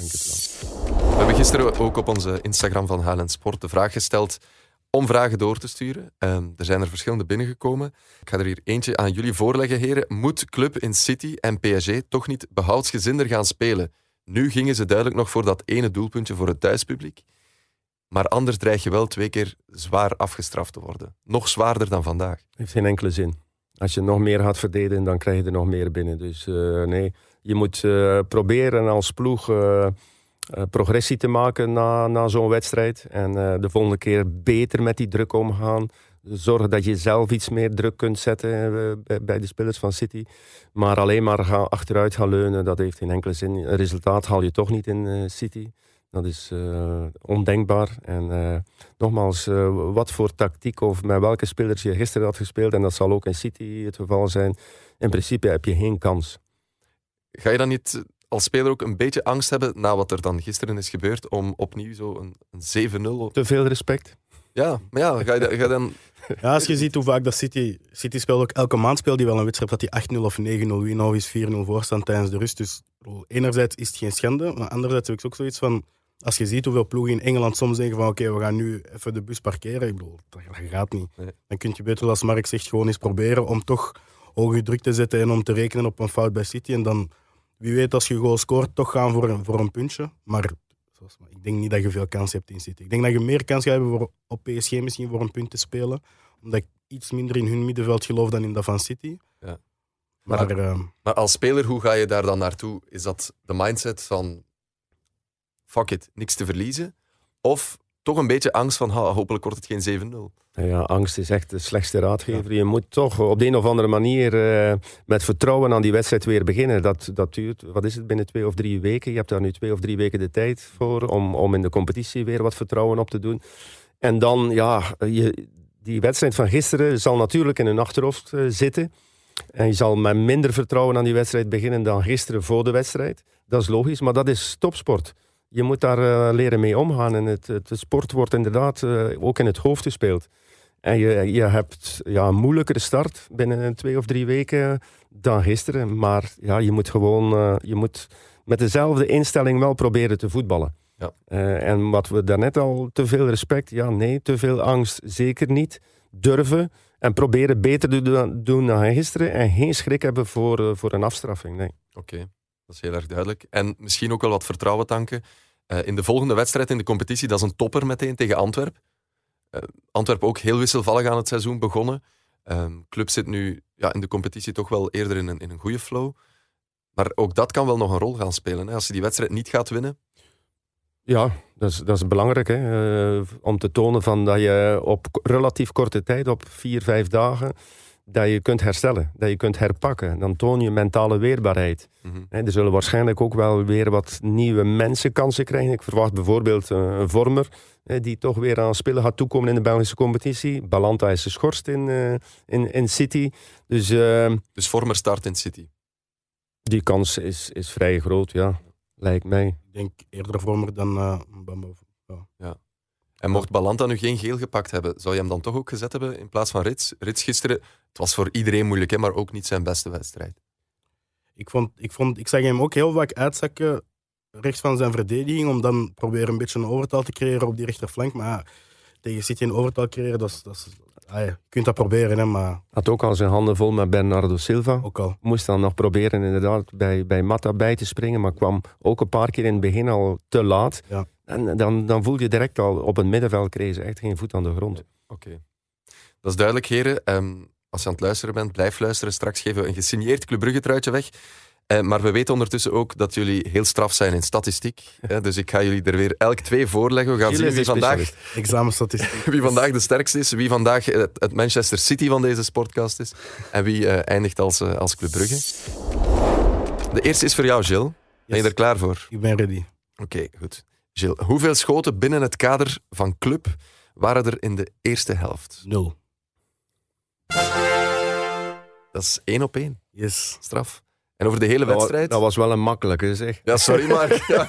We hebben gisteren ook op onze Instagram van Highland Sport de vraag gesteld om vragen door te sturen. Ehm, er zijn er verschillende binnengekomen. Ik ga er hier eentje aan jullie voorleggen, heren. Moet Club in City en PSG toch niet behoudsgezinder gaan spelen? Nu gingen ze duidelijk nog voor dat ene doelpuntje voor het thuispubliek. Maar anders dreig je wel twee keer zwaar afgestraft te worden. Nog zwaarder dan vandaag. Heeft geen enkele zin. Als je nog meer gaat verdedigen, dan krijg je er nog meer binnen. Dus eh, nee, je moet eh, proberen als ploeg eh, progressie te maken na, na zo'n wedstrijd. En de volgende keer beter met die druk omgaan. Zorgen dat je zelf iets meer druk kunt zetten bij, de spelers van City. Maar alleen maar gaan, achteruit gaan leunen, dat heeft geen enkele zin. Een resultaat haal je toch niet in City. Dat is eh, ondenkbaar. En eh, nogmaals, eh, wat voor tactiek of met welke spelers je gisteren had gespeeld, en dat zal ook in City het geval zijn, in principe heb je geen kans. Ga je dan niet als speler ook een beetje angst hebben na wat er dan gisteren is gebeurd om opnieuw zo een, een 7-0 op... Te veel respect. Ja, maar ja, ga je, ga je dan... [LAUGHS] Ja, als je ziet hoe vaak dat City... City speelt ook elke maand speelt die wel een wedstrijd dat die 8-0 of 9-0 winnen of is 4-0 voorstaan tijdens de rust. Dus enerzijds is het geen schande, maar anderzijds heb ik ook zoiets van... Als je ziet hoeveel ploegen in Engeland soms zeggen van oké, we gaan nu even de bus parkeren. Ik bedoel, dat, dat gaat niet. Nee. Dan kun je beter, als Mark zegt, gewoon eens proberen om toch hoge druk te zetten en om te rekenen op een fout bij City. En dan, wie weet, als je goal scoort, toch gaan voor een, voor een puntje. Maar zoals, ik denk niet dat je veel kans hebt in City. Ik denk dat je meer kans gaat hebben voor, op PSG misschien voor een punt te spelen. Omdat ik iets minder in hun middenveld geloof dan in dat van City. Ja. Maar, Maar- ehm, Maar als speler, hoe ga je daar dan naartoe? Is dat de mindset van fuck it, niks te verliezen? Of toch een beetje angst van, ha, hopelijk wordt het geen 7-0. Ja, angst is echt de slechtste raadgever. Je moet toch op de een of andere manier eh, met vertrouwen aan die wedstrijd weer beginnen. Dat, dat duurt, wat is het, binnen twee of drie weken. Je hebt daar nu twee of drie weken de tijd voor om, om in de competitie weer wat vertrouwen op te doen. En dan, ja, je, die wedstrijd van gisteren zal natuurlijk in een achterhoofd eh, zitten. En je zal met minder vertrouwen aan die wedstrijd beginnen dan gisteren voor de wedstrijd. Dat is logisch, maar dat is topsport. Je moet daar eh, leren mee omgaan. En het, het sport wordt inderdaad eh, ook in het hoofd gespeeld. En je, je hebt ja, een moeilijkere start binnen twee of drie weken dan gisteren. Maar ja, je moet gewoon je moet met dezelfde instelling wel proberen te voetballen. Ja. en wat we daarnet al, te veel respect, ja nee, te veel angst, zeker niet. Durven, en proberen beter te doen dan gisteren. En geen schrik hebben voor, voor een afstraffing. Nee. Oké, dat is heel erg duidelijk. En misschien ook wel wat vertrouwen tanken. Uh, in de volgende wedstrijd in de competitie, dat is een topper meteen tegen Antwerp. Uh, Antwerp ook heel wisselvallig aan het seizoen begonnen. club zit nu ja, in de competitie toch wel eerder in een, in een goede flow. Maar ook dat kan wel nog een rol gaan spelen. Hè? Als je die wedstrijd niet gaat winnen, ja, dat is, dat is belangrijk hè? Uh, om te tonen van dat je op relatief korte tijd, op vier, vijf dagen, dat je kunt herstellen, dat je kunt herpakken. Dan toon je mentale weerbaarheid. Mm er zullen waarschijnlijk ook wel weer wat nieuwe mensen kansen krijgen. Ik verwacht bijvoorbeeld uh, een vormer die toch weer aan spelen gaat toekomen in de Belgische competitie. Balanta is geschorst in, uh, in, in City. Dus, dus vormer start in City? Die kans is, is vrij groot, ja. Lijkt mij. Ik denk eerder Vormer dan uh, Ja. ja. En mocht Balanta nu geen geel gepakt hebben, zou je hem dan toch ook gezet hebben in plaats van Rits? Rits gisteren, het was voor iedereen moeilijk, hè, maar ook niet zijn beste wedstrijd. Ik, vond, ik, vond, ik zag hem ook heel vaak uitzakken rechts van zijn verdediging, om dan proberen een beetje een overtal te creëren op die rechterflank. Maar tegen City een overtal creëren, dat is, dat is Ah, je kunt dat proberen, hè, maar... Had ook al zijn handen vol met Bernardo Silva. Ook al. Moest dan nog proberen inderdaad bij, bij Mata bij te springen, maar kwam ook een paar keer in het begin al te laat. Ja. En dan, dan voel je direct al, op het middenveld kregen ze echt geen voet aan de grond. Oké. Dat is duidelijk, heren. Um, als je aan het luisteren bent, blijf luisteren. Straks geven we een gesigneerd Club Brugge truitje weg. Uh, maar we weten ondertussen ook dat jullie heel straf zijn in statistiek. Dus ik ga jullie er weer elk twee voorleggen. We gaan zien wie vandaag, Examenstatistiek. [LAUGHS] wie vandaag de sterkste is, wie vandaag het, het Manchester City van deze sportcast is en wie uh, eindigt als, als Club Brugge. De eerste is voor jou, Gilles. Ben je er klaar voor? Ik ben ready. Oké, goed. Gilles, hoeveel schoten binnen het kader van Club waren er in de eerste helft? Nul. Dat is één op één. Yes. Straf. En over de hele wedstrijd? Dat was wel een makkelijke, zeg. Ja, sorry, maar... [LAUGHS] Ja.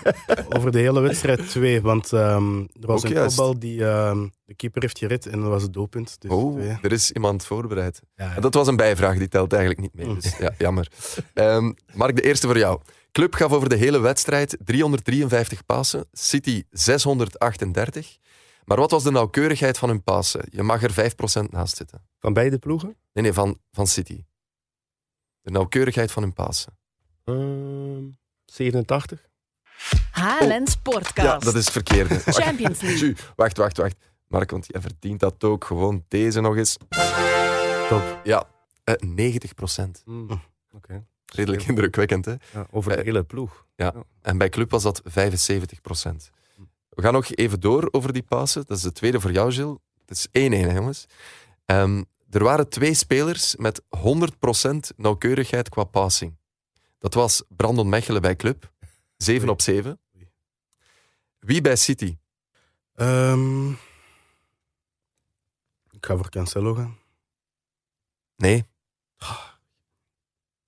over de hele wedstrijd twee, want um, er was Ook een kopbal die um, de keeper heeft gered en dat was het doelpunt. Dus oh, twee. er is iemand voorbereid. Ja, ja. Dat was een bijvraag, die telt eigenlijk niet mee. Dus ja, jammer. Um, Mark, de eerste voor jou. Club gaf over de hele wedstrijd 353 passen, City 638. Maar wat was de nauwkeurigheid van hun passen? Je mag er 5% naast zitten. Van beide ploegen? Nee, nee, van, van City. De nauwkeurigheid van hun passen. Uh, 87. HLN Sportcast. Ja, dat is het verkeerde. [LAUGHS] Champions League. Wacht, wacht, wacht. Mark, want jij verdient dat ook. Gewoon deze nog eens. Top. Ja, uh, 90 procent. Mm. Oké. Okay. Redelijk indrukwekkend, hè? Ja, over de uh, hele ploeg. Ja. ja. en bij Club was dat 75 procent. We gaan nog even door over die passen. Dat is de tweede voor jou, Gilles. Het is 1-1, jongens. Um, er waren twee spelers met 100% nauwkeurigheid qua passing. Dat was Brandon Mechelen bij Club, 7 op 7. Wie bij City? Um, ik ga voor Cancelo gaan. Nee.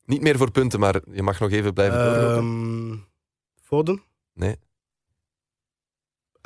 Niet meer voor punten, maar je mag nog even blijven doorroepen. Um, Foden? Nee.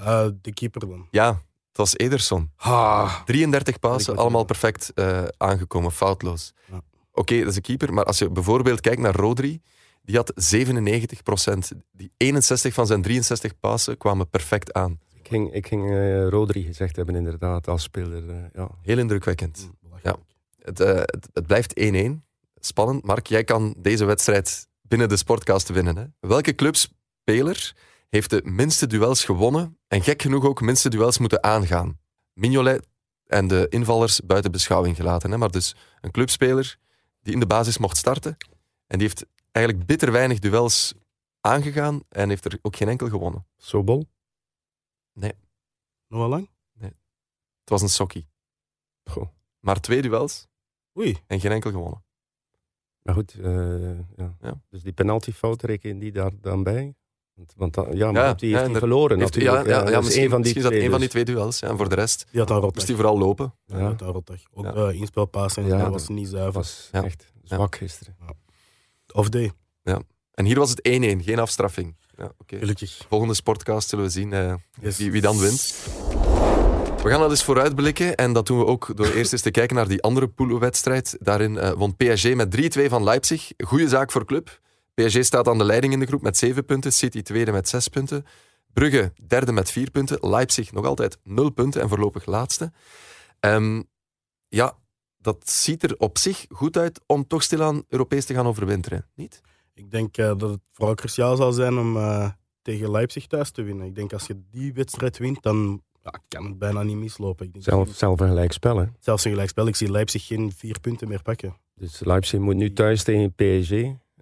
Uh, de keeper dan? Ja, het was Ederson. Ha. 33 passen, allemaal perfect uh, aangekomen, foutloos. Ja. Oké, okay, dat is een keeper, maar als je bijvoorbeeld kijkt naar Rodri, die had 97 procent. Die 61 van zijn 63 passen kwamen perfect aan. Ik ging, ik ging uh, Rodri gezegd hebben, inderdaad, als speler. Uh, ja. Heel indrukwekkend. Mm, ja. Het, het, het blijft 1-1. Spannend. Mark, jij kan deze wedstrijd binnen de sportcast winnen. Hè? Welke clubspeler heeft de minste duels gewonnen en gek genoeg ook minste duels moeten aangaan. Mignolet en de invallers buiten beschouwing gelaten. Hè? Maar dus een clubspeler die in de basis mocht starten en die heeft eigenlijk bitter weinig duels aangegaan en heeft er ook geen enkel gewonnen. Sobol? Nee. Nog wel lang? Het was een sokkie. Goh. Maar twee duels Oei. en geen enkel gewonnen. Maar goed, eh, ja. Ja. dus die penaltyfout reken die daar dan bij? Want, want dan- ja, Ja, maar die heeft ja, hij en verloren Heeft- natuurlijk. ja, ja, ja, misschien, een van die misschien is dat twee, een van die dus. twee duels. Ja, en voor de rest Die had moest hij vooral lopen. Ja, Ja. die had rotdag. Ook Ja. de inspelpaas en Ja, dat was niet Dat zuiver. was Ja. echt zwak gisteren. Of day, En hier was het 1-1, geen afstraffing. Ja, oké. gelukkig. Volgende sportcast zullen we zien eh, Yes. wie, wie dan wint. We gaan dat eens vooruitblikken en dat doen we ook door [LAUGHS] eerst eens te kijken naar die andere poolwedstrijd. Daarin eh, won PSG met 3-2 van Leipzig. Goeie zaak voor club. PSG staat aan de leiding in de groep met 7 punten, City tweede met 6 punten. Brugge derde met 4 punten, Leipzig nog altijd 0 punten en voorlopig laatste. Ehm, ja, dat ziet er op zich goed uit om toch stilaan Europees te gaan overwinteren, niet? Ik denk eh, dat het vooral cruciaal zal zijn om eh, tegen Leipzig thuis te winnen. Ik denk als je die wedstrijd wint, dan ja, kan het bijna niet mislopen. Ik denk Zelf, zelf een gelijk spel, hè. Zelfs een gelijkspel. Ik zie Leipzig geen vier punten meer pakken. Dus Leipzig moet nu thuis tegen PSG.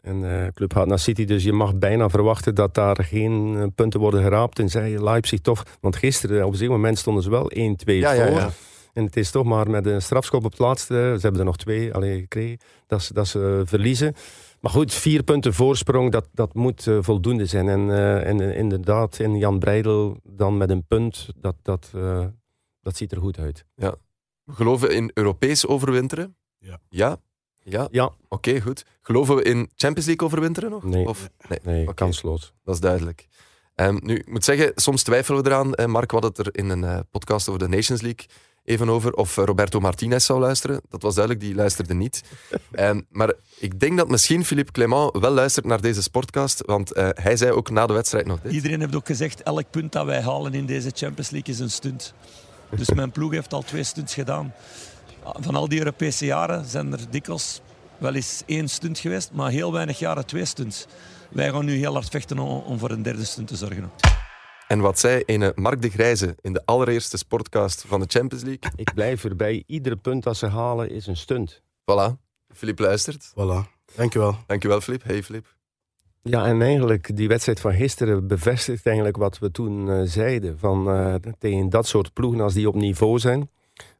En de club gaat naar City, dus je mag bijna verwachten dat daar geen eh, punten worden geraapt. Tenzij Leipzig toch... Want gisteren, op een moment, stonden ze wel 1-2 Ja, ja, voor. ja. En het is toch maar met een strafschop op het laatste. Ze hebben er nog twee alleen gekregen. Dat ze, dat ze verliezen. Maar goed, vier punten voorsprong, dat, dat moet eh, voldoende zijn. En, eh, en eh, inderdaad, in Jan Breidel dan met een punt, dat, dat, eh, dat ziet er goed uit. We geloven in Europees overwinteren? Ja. Ja? Ja? Ja, Oké, goed. Geloven we in Champions League overwinteren nog? Nee. Of, nee. nee, Oké. kansloos. Dat is duidelijk. Ehm, nu, ik moet zeggen, soms twijfelen we eraan. Eh, Mark, hadden het er in een eh, podcast over de Nations League even over. Of eh, Roberto Martinez zou luisteren. Dat was duidelijk, die luisterde niet. [LAUGHS] Ehm, maar ik denk dat misschien Philippe Clement wel luistert naar deze sportcast. Want eh, hij zei ook na de wedstrijd nog dit. Iedereen heeft ook gezegd, elk punt dat wij halen in deze Champions League is een stunt. Dus [LAUGHS] mijn ploeg heeft al twee stunts gedaan. Van al die Europese jaren zijn er dikwijls wel eens één stunt geweest, maar heel weinig jaren twee stunts. Wij gaan nu heel hard vechten om, om voor een derde stunt te zorgen. En wat zei ene Mark de Grijze in de allereerste sportcast van de Champions League? [LAUGHS] Ik blijf erbij, iedere punt dat ze halen is een stunt. Voilà, Philippe luistert. Voilà. Dankjewel. Dankjewel, Philippe. Hey, Philippe. Ja, en eigenlijk, die wedstrijd van gisteren bevestigt eigenlijk wat we toen eh, zeiden. Van, eh, tegen dat soort ploegen als die op niveau zijn.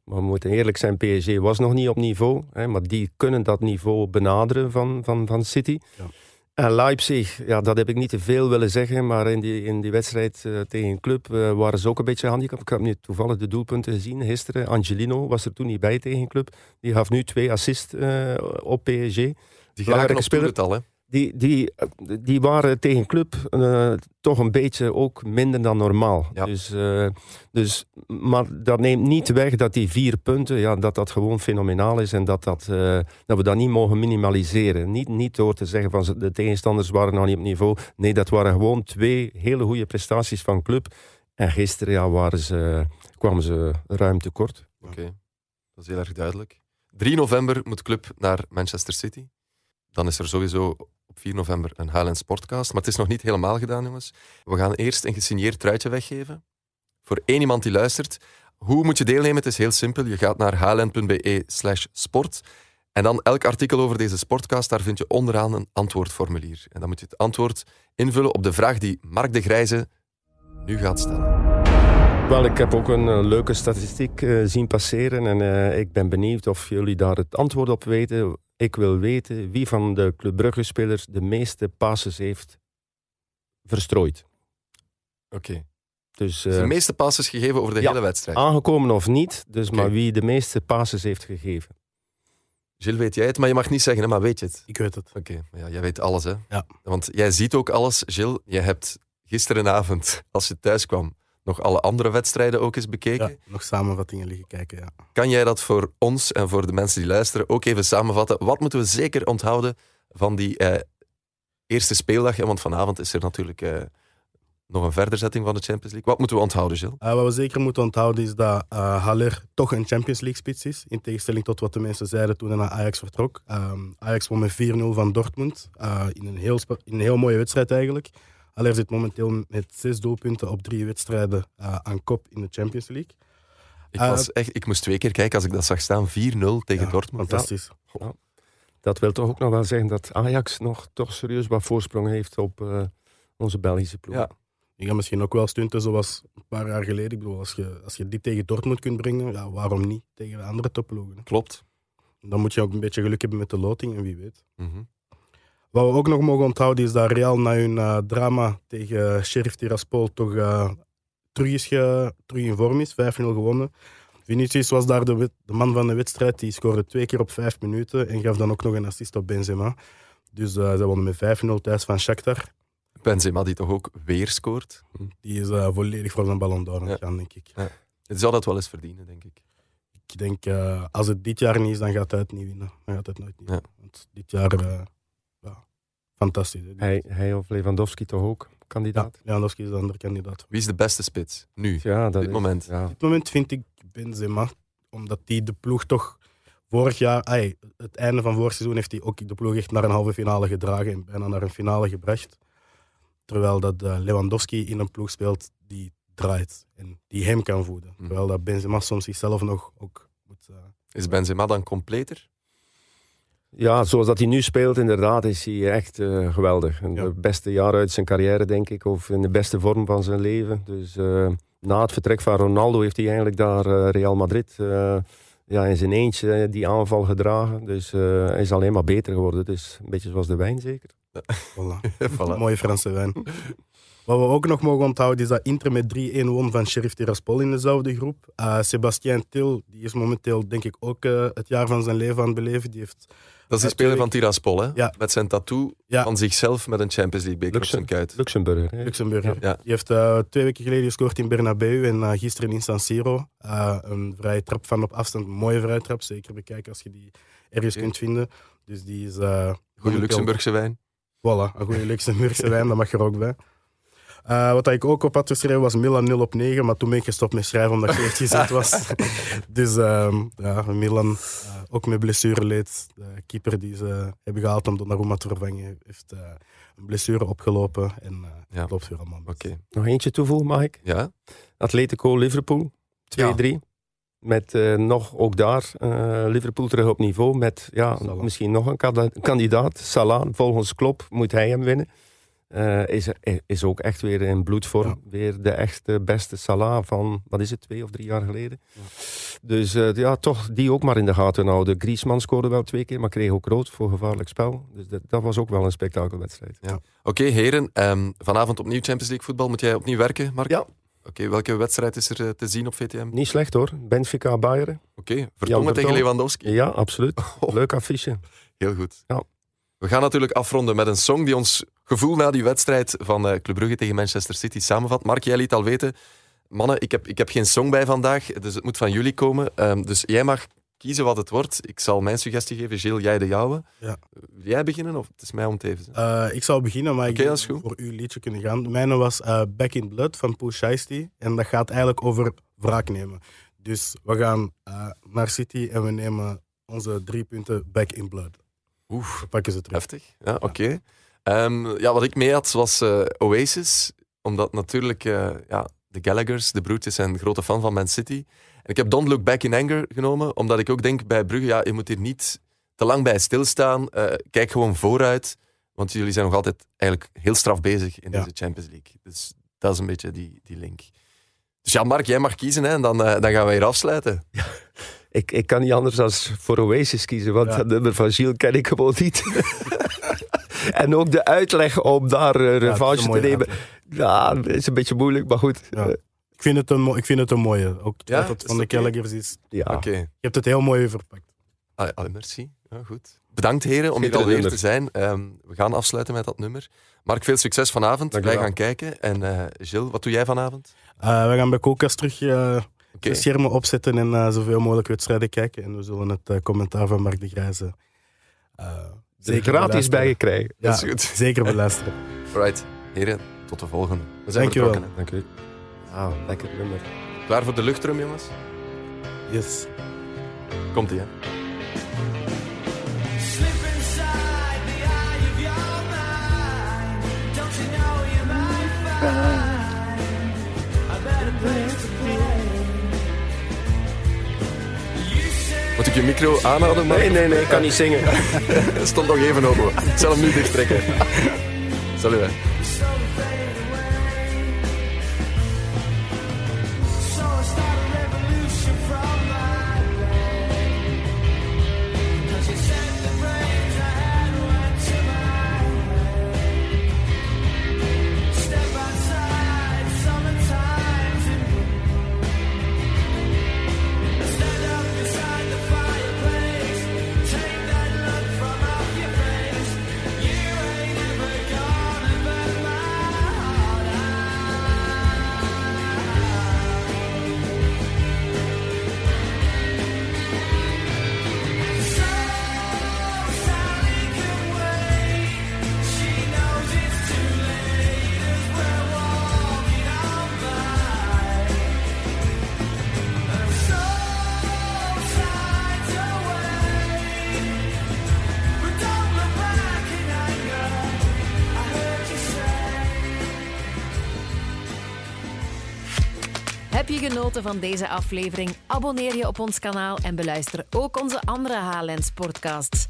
Maar we moeten eerlijk zijn, PSG was nog niet op niveau. Hè, maar die kunnen dat niveau benaderen van, van, van City. Ja. En Leipzig, ja, dat heb ik niet te veel willen zeggen. Maar in die, in die wedstrijd eh, tegen een club eh, waren ze ook een beetje handicapt. Ik heb nu toevallig de doelpunten gezien gisteren. Angelino was er toen niet bij tegen een club. Die gaf nu twee assists eh, op PSG. Die geraken op speler. het al, hè? Die, die, die waren tegen club eh, toch een beetje ook minder dan normaal. Ja. Dus, eh, dus, maar dat neemt niet weg dat die vier punten, ja, dat dat gewoon fenomenaal is en dat, dat, eh, dat we dat niet mogen minimaliseren. Niet, niet door te zeggen van ze- de tegenstanders waren nog niet op niveau. Nee, dat waren gewoon twee hele goede prestaties van club. En gisteren ja, waren ze, kwamen ze ruim tekort. Oké, dat is heel erg duidelijk. 3 november moet club naar Manchester City. Dan is er sowieso op 4 november een Highlands Sportcast. Maar het is nog niet helemaal gedaan, jongens. We gaan eerst een gesigneerd truitje weggeven. Voor één iemand die luistert. Hoe moet je deelnemen? Het is heel simpel. Je gaat naar highland.be slash sport. En dan elk artikel over deze sportcast, daar vind je onderaan een antwoordformulier. En dan moet je het antwoord invullen op de vraag die Mark de Grijze nu gaat stellen. Wel, ik heb ook een eh, leuke statistiek eh, zien passeren en eh, ik ben benieuwd of jullie daar het antwoord op weten. Ik wil weten wie van de Club Brugge-spelers de meeste passes heeft verstrooid. Oké. Dus Dus de eh, meeste passes gegeven over de ja. hele wedstrijd. aangekomen of niet, dus maar wie de meeste passes heeft gegeven. Gilles, weet jij het? Maar je mag niet zeggen, hè, maar weet je het? Ik weet het. Oké, maar ja, jij weet alles, hè? Ja. Want jij ziet ook alles, Gilles. Je hebt gisterenavond, als je thuis kwam, nog alle andere wedstrijden ook eens bekeken. Ja, nog samenvattingen liggen kijken, ja. Kan jij dat voor ons en voor de mensen die luisteren ook even samenvatten? Wat moeten we zeker onthouden van die eh, eerste speeldag? Want vanavond is er natuurlijk eh, nog een verderzetting van de Champions League. Wat moeten we onthouden, Gilles? Eh, wat we zeker moeten onthouden is dat eh, Haller toch een Champions League spits is. In tegenstelling tot wat de mensen zeiden toen hij naar Ajax vertrok. Ehm, Ajax won met 4-0 van Dortmund. eh, in, een heel in een heel mooie wedstrijd eigenlijk. Haller zit momenteel met zes doelpunten op drie wedstrijden eh, aan kop in de Champions League. Ik, Eh, was echt, ik moest twee keer kijken als ik dat zag staan. 4-0 tegen Ja, Dortmund. Fantastisch. Dat wil toch ook nog wel zeggen dat Ajax nog toch serieus wat voorsprong heeft op eh, onze Belgische ploeg. Ja. Je gaat misschien ook wel stunten zoals een paar jaar geleden. Ik bedoel, als je, als je dit tegen Dortmund kunt brengen, ja, waarom niet tegen de andere topploegen? Klopt. Dan moet je ook een beetje geluk hebben met de loting en wie weet. Mhm. Wat we ook nog mogen onthouden is dat Real na hun eh, drama tegen Sheriff Tiraspol toch eh, terug, is ge- terug in vorm is. 5-0 gewonnen. Vinicius was daar de, de man van de wedstrijd. Die scoorde twee keer op vijf minuten en gaf dan ook nog een assist op Benzema. Dus eh ze wonnen met 5-0 thuis van Shakhtar. Benzema die toch ook weer scoort. Die is volledig voor zijn ballon d'or gaan, denk ik. Het zou dat wel eens verdienen, denk ik. Ik denk, als het dit jaar niet is, dan gaat hij het niet winnen. Dan gaat hij het nooit niet. Want dit jaar, ja, fantastisch. hè. Hij, hij of Lewandowski toch ook kandidaat? Lewandowski is de andere kandidaat. Wie is de beste spits? Nu, Ja, dat dit is- moment. Ja. Op dit moment vind ik Benzema, omdat hij de ploeg toch vorig jaar, het einde van vorig seizoen heeft hij ook de ploeg echt naar een halve finale gedragen en bijna naar een finale gebracht. Terwijl dat eh, Lewandowski in een ploeg speelt die draait en die hem kan voeden. Mhm. Terwijl dat Benzema soms zichzelf nog ook moet... eh, Is Benzema dan completer? Ja, zoals dat hij nu speelt, inderdaad, is hij echt eh, geweldig. Het beste jaar uit zijn carrière, denk ik. Of in de beste vorm van zijn leven. Dus eh, na het vertrek van Ronaldo heeft hij eigenlijk daar eh, Real Madrid eh, ja, in zijn eentje die aanval gedragen. Dus eh, hij is alleen maar beter geworden. Dus een beetje zoals de wijn, zeker. [LAUGHS] Voilà. [LAUGHS] Voilà. Mooie Franse wijn. Wat we ook nog mogen onthouden is dat Inter met 3-1 won van Sheriff Tiraspol in dezelfde groep. Uh, Sebastien Til, die is momenteel denk ik ook eh, het jaar van zijn leven aan het beleven. Die heeft, Dat is die speler van Tiraspol, hè? Ja. Met zijn tattoo Ja. van zichzelf met een Champions League beker op zijn kuit. Luxemburger. hè? Luxemburger. Ja. Die heeft eh, twee weken geleden gescoord in Bernabeu en eh, gisteren in San Siro. Eh, een vrije trap van op afstand, een mooie vrije trap. Zeker bekijken als je die ergens kunt vinden. Dus die is... eh, Goede Luxemburgse wijn. Voilà, een goede Luxemburgse wijn, dat mag er ook bij. Eh, wat ik ook op had geschreven was Milan 0 op 9, maar toen ben ik gestopt met schrijven omdat ik slecht gezet was. [LAUGHS] dus ehm, ja, Milan, eh, ook met blessureleed. De keeper die ze hebben gehaald om Donnarumma te vervangen, heeft eh, een blessure opgelopen en eh Ja. het loopt weer allemaal. Oké. Nog eentje toevoegen, mag ik? Ja? Atletico Liverpool, 2-3. Met eh, nog ook daar eh, Liverpool terug op niveau. Met ja, Salah. misschien nog een kandidaat. Salah, volgens Klopp moet hij hem winnen. Eh, is, is ook echt weer in bloedvorm. Weer de echte beste Salah van, wat is het, twee of drie jaar geleden. Dus eh, ja, toch die ook maar in de gaten houden. Griezmann scoorde wel twee keer, maar kreeg ook rood voor gevaarlijk spel. Dus dat, dat was ook wel een spektakelwedstrijd. Ja. Oké, heren. ehm, vanavond opnieuw Champions League voetbal. Moet jij opnieuw werken, Mark? Ja. Oké, welke wedstrijd is er eh, te zien op VTM? Oké, Niet slecht hoor. Benfica Bayern. Vertongen Jan tegen. Lewandowski. Ja, absoluut. [LAUGHS] Leuk affiche. Heel goed. Ja. We gaan natuurlijk afronden met een song die ons gevoel na die wedstrijd van eh, Club Brugge tegen Manchester City samenvat. Mark, jij liet al weten, mannen, ik heb, ik heb geen song bij vandaag, dus het moet van jullie komen. Ehm, dus jij mag kiezen wat het wordt. Ik zal mijn suggestie geven, Gilles, jij de jouwe. Ja. Wil jij beginnen of het is mij om te even? Eh, ik zal beginnen, maar ik is goed. voor uw liedje kunnen gaan. Mijne was eh, Back in Blood van Pooh Shiesty. En dat gaat eigenlijk over wraak nemen. Dus we gaan naar City en we nemen onze drie punten Back in Blood. Oef, We pakken ze terug. heftig. Ja, oké. Ehm, ja, wat ik mee had was eh, Oasis, omdat natuurlijk eh, ja, de Gallaghers, de broertjes, zijn grote fan van Man City. En ik heb Don't Look Back in Anger genomen, omdat ik ook denk bij Brugge, ja, je moet hier niet te lang bij stilstaan. Eh, kijk gewoon vooruit, want jullie zijn nog altijd eigenlijk heel straf bezig in Ja. deze Champions League. Dus dat is een beetje die, die link. Dus ja, Mark, jij mag kiezen hè, en dan, dan gaan we hier afsluiten. [LAUGHS] Ik, ik kan niet anders dan voor Oasis kiezen, want Ja. dat nummer van Gilles ken ik gewoon niet. [LAUGHS] en ook de uitleg om daar eh, Ja, een revanche te nemen. Ja, is een beetje moeilijk, maar goed. Ja. Eh, Ik vind het een, ik vind het een mooie. Ook Ja, dat het is van de oké. Gallaghers is. ja. Oké. Je hebt het heel mooi verpakt. Ah, ah, merci. Ja, goed. Bedankt heren om hier alweer te zijn. Ehm, we gaan afsluiten met dat nummer. Mark, veel succes vanavond. Wij gaan kijken. En eh Gilles, wat doe jij vanavond? Eh, we gaan bij Kokas terug de schermen opzetten en eh, zoveel mogelijk wedstrijden kijken. En we zullen het eh, commentaar van Mark de Grijze eh, zeker gratis bij je krijgen. Ja, Dat is goed. zeker beluisteren. [LAUGHS] Right. Heren, tot de volgende. We zijn Dankjewel. Dank u. Ah, lekker nummer. Klaar voor de luchtrum, jongens? Yes. Komt-ie, hè? Moet ik je micro aanhouden? Nee, nee, nee, ik kan niet zingen. [LAUGHS] Stond nog even open. Ik zal hem nu dicht trekken. [LAUGHS] Salut, hè. Van deze aflevering? Abonneer je op ons kanaal en beluister ook onze andere Haarlands podcasts.